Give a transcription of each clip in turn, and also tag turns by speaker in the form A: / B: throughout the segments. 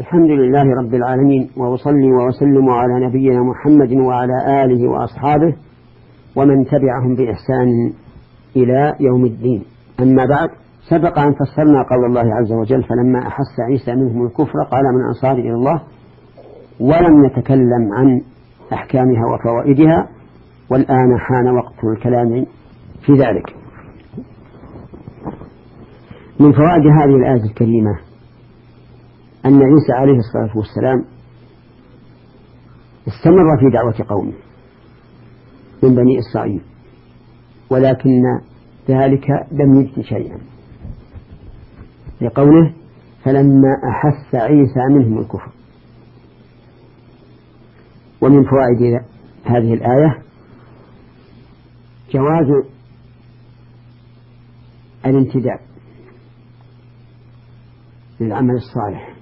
A: الحمد لله رب العالمين وأصلي وأسلم على نبينا محمد وعلى آله وأصحابه ومن تبعهم بإحسان إلى يوم الدين. أما بعد سبق أن فسرنا قول الله عز وجل فلما أحس عيسى منهم الكفر قال من أنصار إلى الله؟ ولم نتكلم عن أحكامها وفوائدها والآن حان وقت الكلام في ذلك. من فوائد هذه الآية الكريمة أن عيسى عليه الصلاة والسلام استمر في دعوة قومه من بني إسرائيل ولكن ذلك لم يجد شيئا. لقوله فلما أحس عيسى منهم الكفر ومن فوائد هذه الآية جواز الانتداب للعمل الصالح.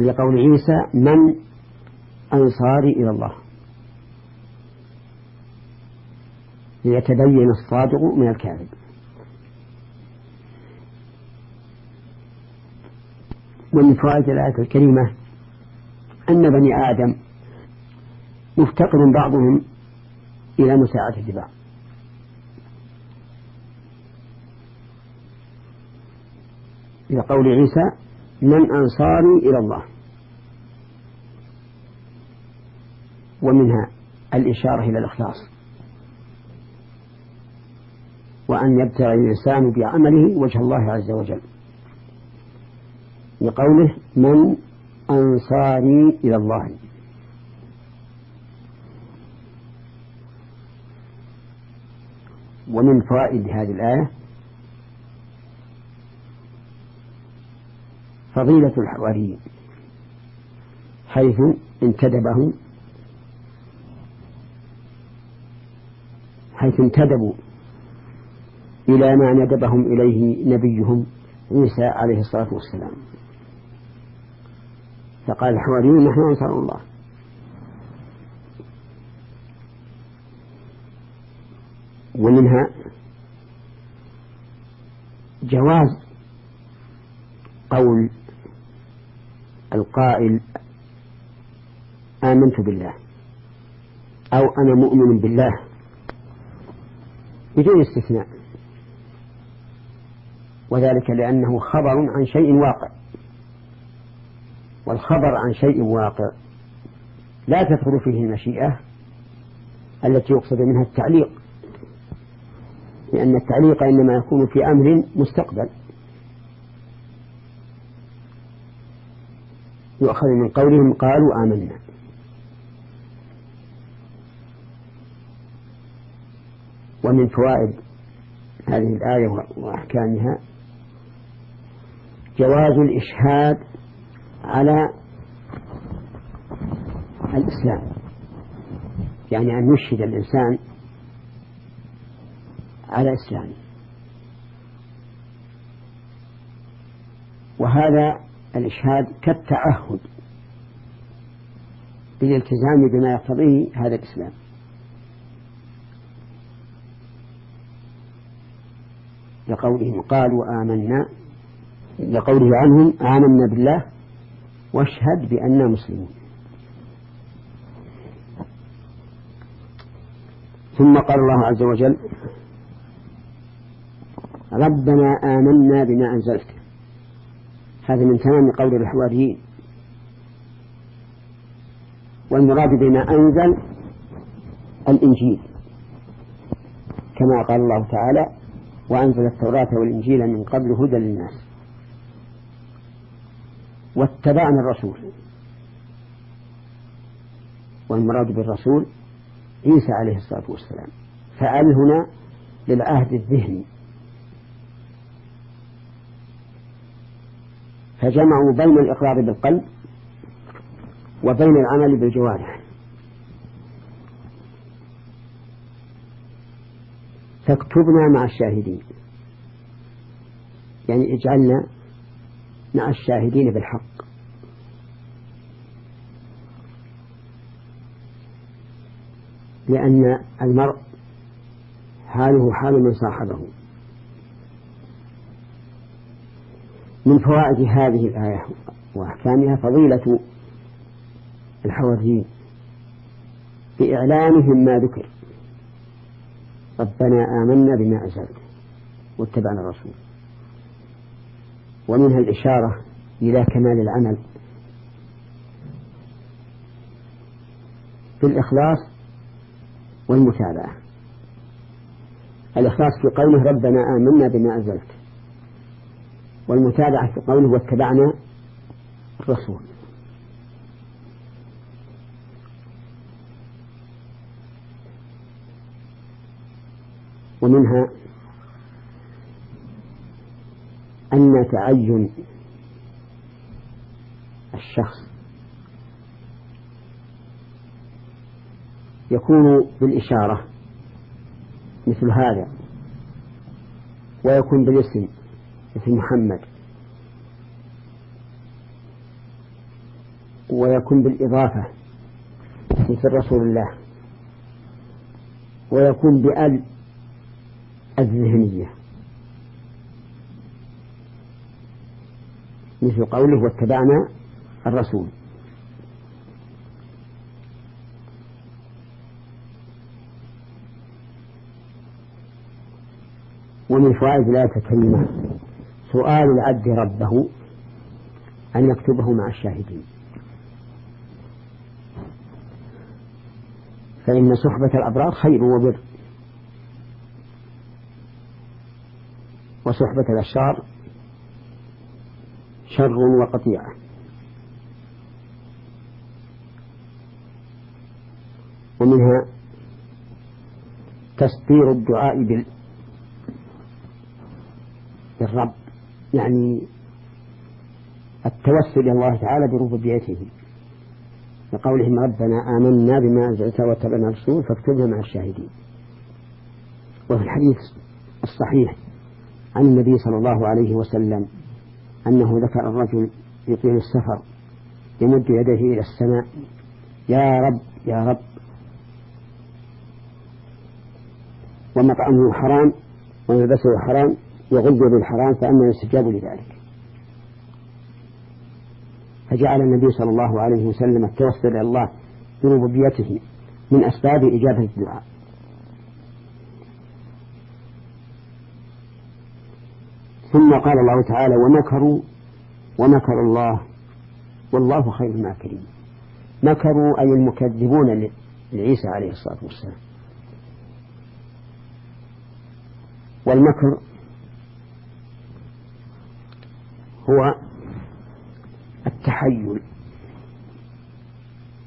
A: لقول عيسى من أنصاري إلى الله. ليتبين الصادق من الكاذب. ومن فوائد الآية الكريمة أن بني آدم مفتقر بعضهم إلى مساعدة بعض إلى قول عيسى من أنصاري إلى الله. ومنها الإشارة إلى الإخلاص. وأن يبتغي الإنسان بعمله وجه الله عز وجل. لقوله من أنصاري إلى الله. ومن فوائد هذه الآية فضيلة الحواريين حيث انتدبهم حيث انتدبوا إلى ما ندبهم إليه نبيهم عيسى عليه الصلاة والسلام. فقال الحواريون نحن أنصار الله. ومنها جواز قول القائل آمنت بالله أو أنا مؤمن بالله بدون استثناء. وذلك لأنه خبر عن شيء واقع. والخبر عن شيء واقع لا تدخل فيه المشيئة التي يقصد منها التعليق لأن التعليق إنما يكون في أمر مستقبل. يؤخذ من قولهم قالوا آمنا. ومن فوائد هذه الآية وأحكامها جواز الإشهاد على الإسلام. يعني أن يشهد الإنسان على إسلامه. وهذا الإشهاد كالتعهد بالالتزام بما يقتضيه هذا الإسلام. لقولهم قالوا آمنا لقوله عنهم آمنا بالله واشهد بأننا مسلمون. ثم قال الله عز وجل ربنا آمنا بما أنزلت. هذا من تمام قول الحواريين. والمراد بما أنزل الإنجيل كما قال الله تعالى وأنزل التوراة والإنجيل من قبل هدى للناس. واتبعنا الرسول. والمراد بالرسول عيسى عليه الصلاة والسلام. فعل هنا للعهد الذهني. فجمعوا بين الإقرار بالقلب وبين العمل بالجوارح. فاكتبنا مع الشاهدين. يعني اجعلنا مع الشاهدين بالحق. لأن المرء حاله حال من صاحبه. من فوائد هذه الآية وأحكامها فضيلة الحواريين بإعلانهم ما ذكر. ربنا آمنا بما أنزلت واتبعنا الرسول. ومنها الإشارة إلى كمال العمل. بالإخلاص والمتابعة. الإخلاص في قوله ربنا آمنا بما أنزلت. والمتابعة في قوله واتبعنا الرسول. ومنها أن تعين الشخص يكون بالإشارة مثل هذا ويكون بالاسم. مثل محمد. ويكون بالإضافة مثل رسول الله. ويكون بأل الذهنية. مثل قوله واتبعنا الرسول. ومن فوائد الآية الكريمة. سؤال العبد ربه أن يكتبه مع الشاهدين. فإن صحبة الأبرار خير وبر. وصحبة الأشرار شر وقطيعة. ومنها تسطير الدعاء بال بالرب. يعني التوسل إلى الله تعالى بربوبيته لقولهم ربنا آمنا بما أنزلت واتبعنا الرسول فاكتبنا مع الشاهدين. وفي الحديث الصحيح عن النبي صلى الله عليه وسلم أنه ذكر الرجل يطيل السفر يمد يديه إلى السماء يا رب يا رب. ومطعمه حرام وملبسه حرام يغذ بالحرام فأما يستجاب لذلك. فجعل النبي صلى الله عليه وسلم التوسل إلى الله بربوبيته من أسباب إجابة الدعاء. ثم قال الله تعالى ومكروا ومكر الله والله خير الماكرين. مكروا أي المكذبون لعيسى عليه الصلاة والسلام. والمكر هو التحيل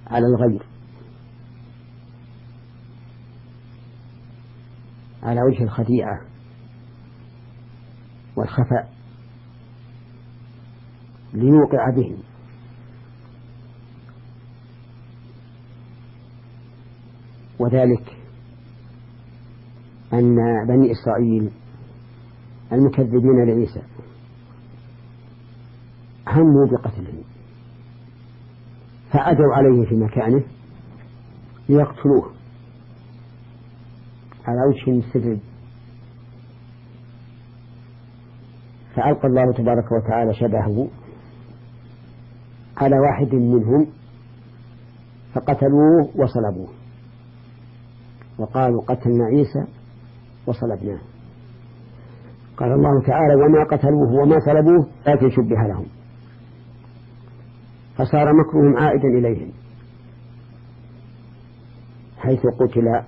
A: على الغير على وجه الخديعة والخفاء ليوقع بهم. وذلك أن بني إسرائيل المكذبين لعيسى هموا بقتله فأتوا عليه في مكانه ليقتلوه. على وجه السرد فألقى الله تبارك وتعالى شبهه على واحد منهم فقتلوه وصلبوه. وقالوا قتلنا عيسى وصلبناه. قال الله تعالى وما قتلوه وما صلبوه لكن شبه لهم. فصار مكرهم عائدا إليهم. حيث قتل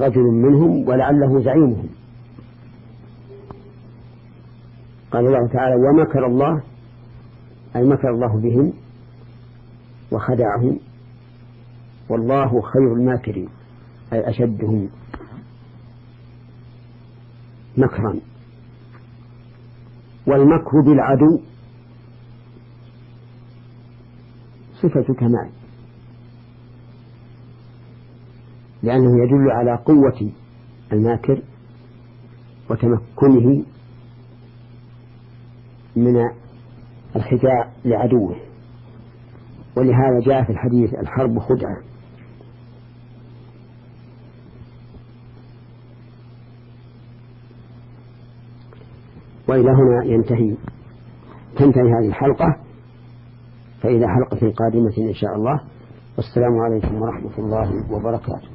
A: رجل منهم ولعله زعيمهم. قال الله تعالى ومكر الله أي مكر الله بهم وخدعهم والله خير الماكرين أي أشدهم مكرا. والمكر بالعدو صفة كمال. لأنه يدل على قوة الماكر وتمكنه من الخداع لعدوه. ولهذا جاء في الحديث الحرب خدعة. وإلى هنا ينتهي تنتهي هذه الحلقة. فإلى حلقة قادمة إن شاء الله. والسلام عليكم ورحمة الله وبركاته.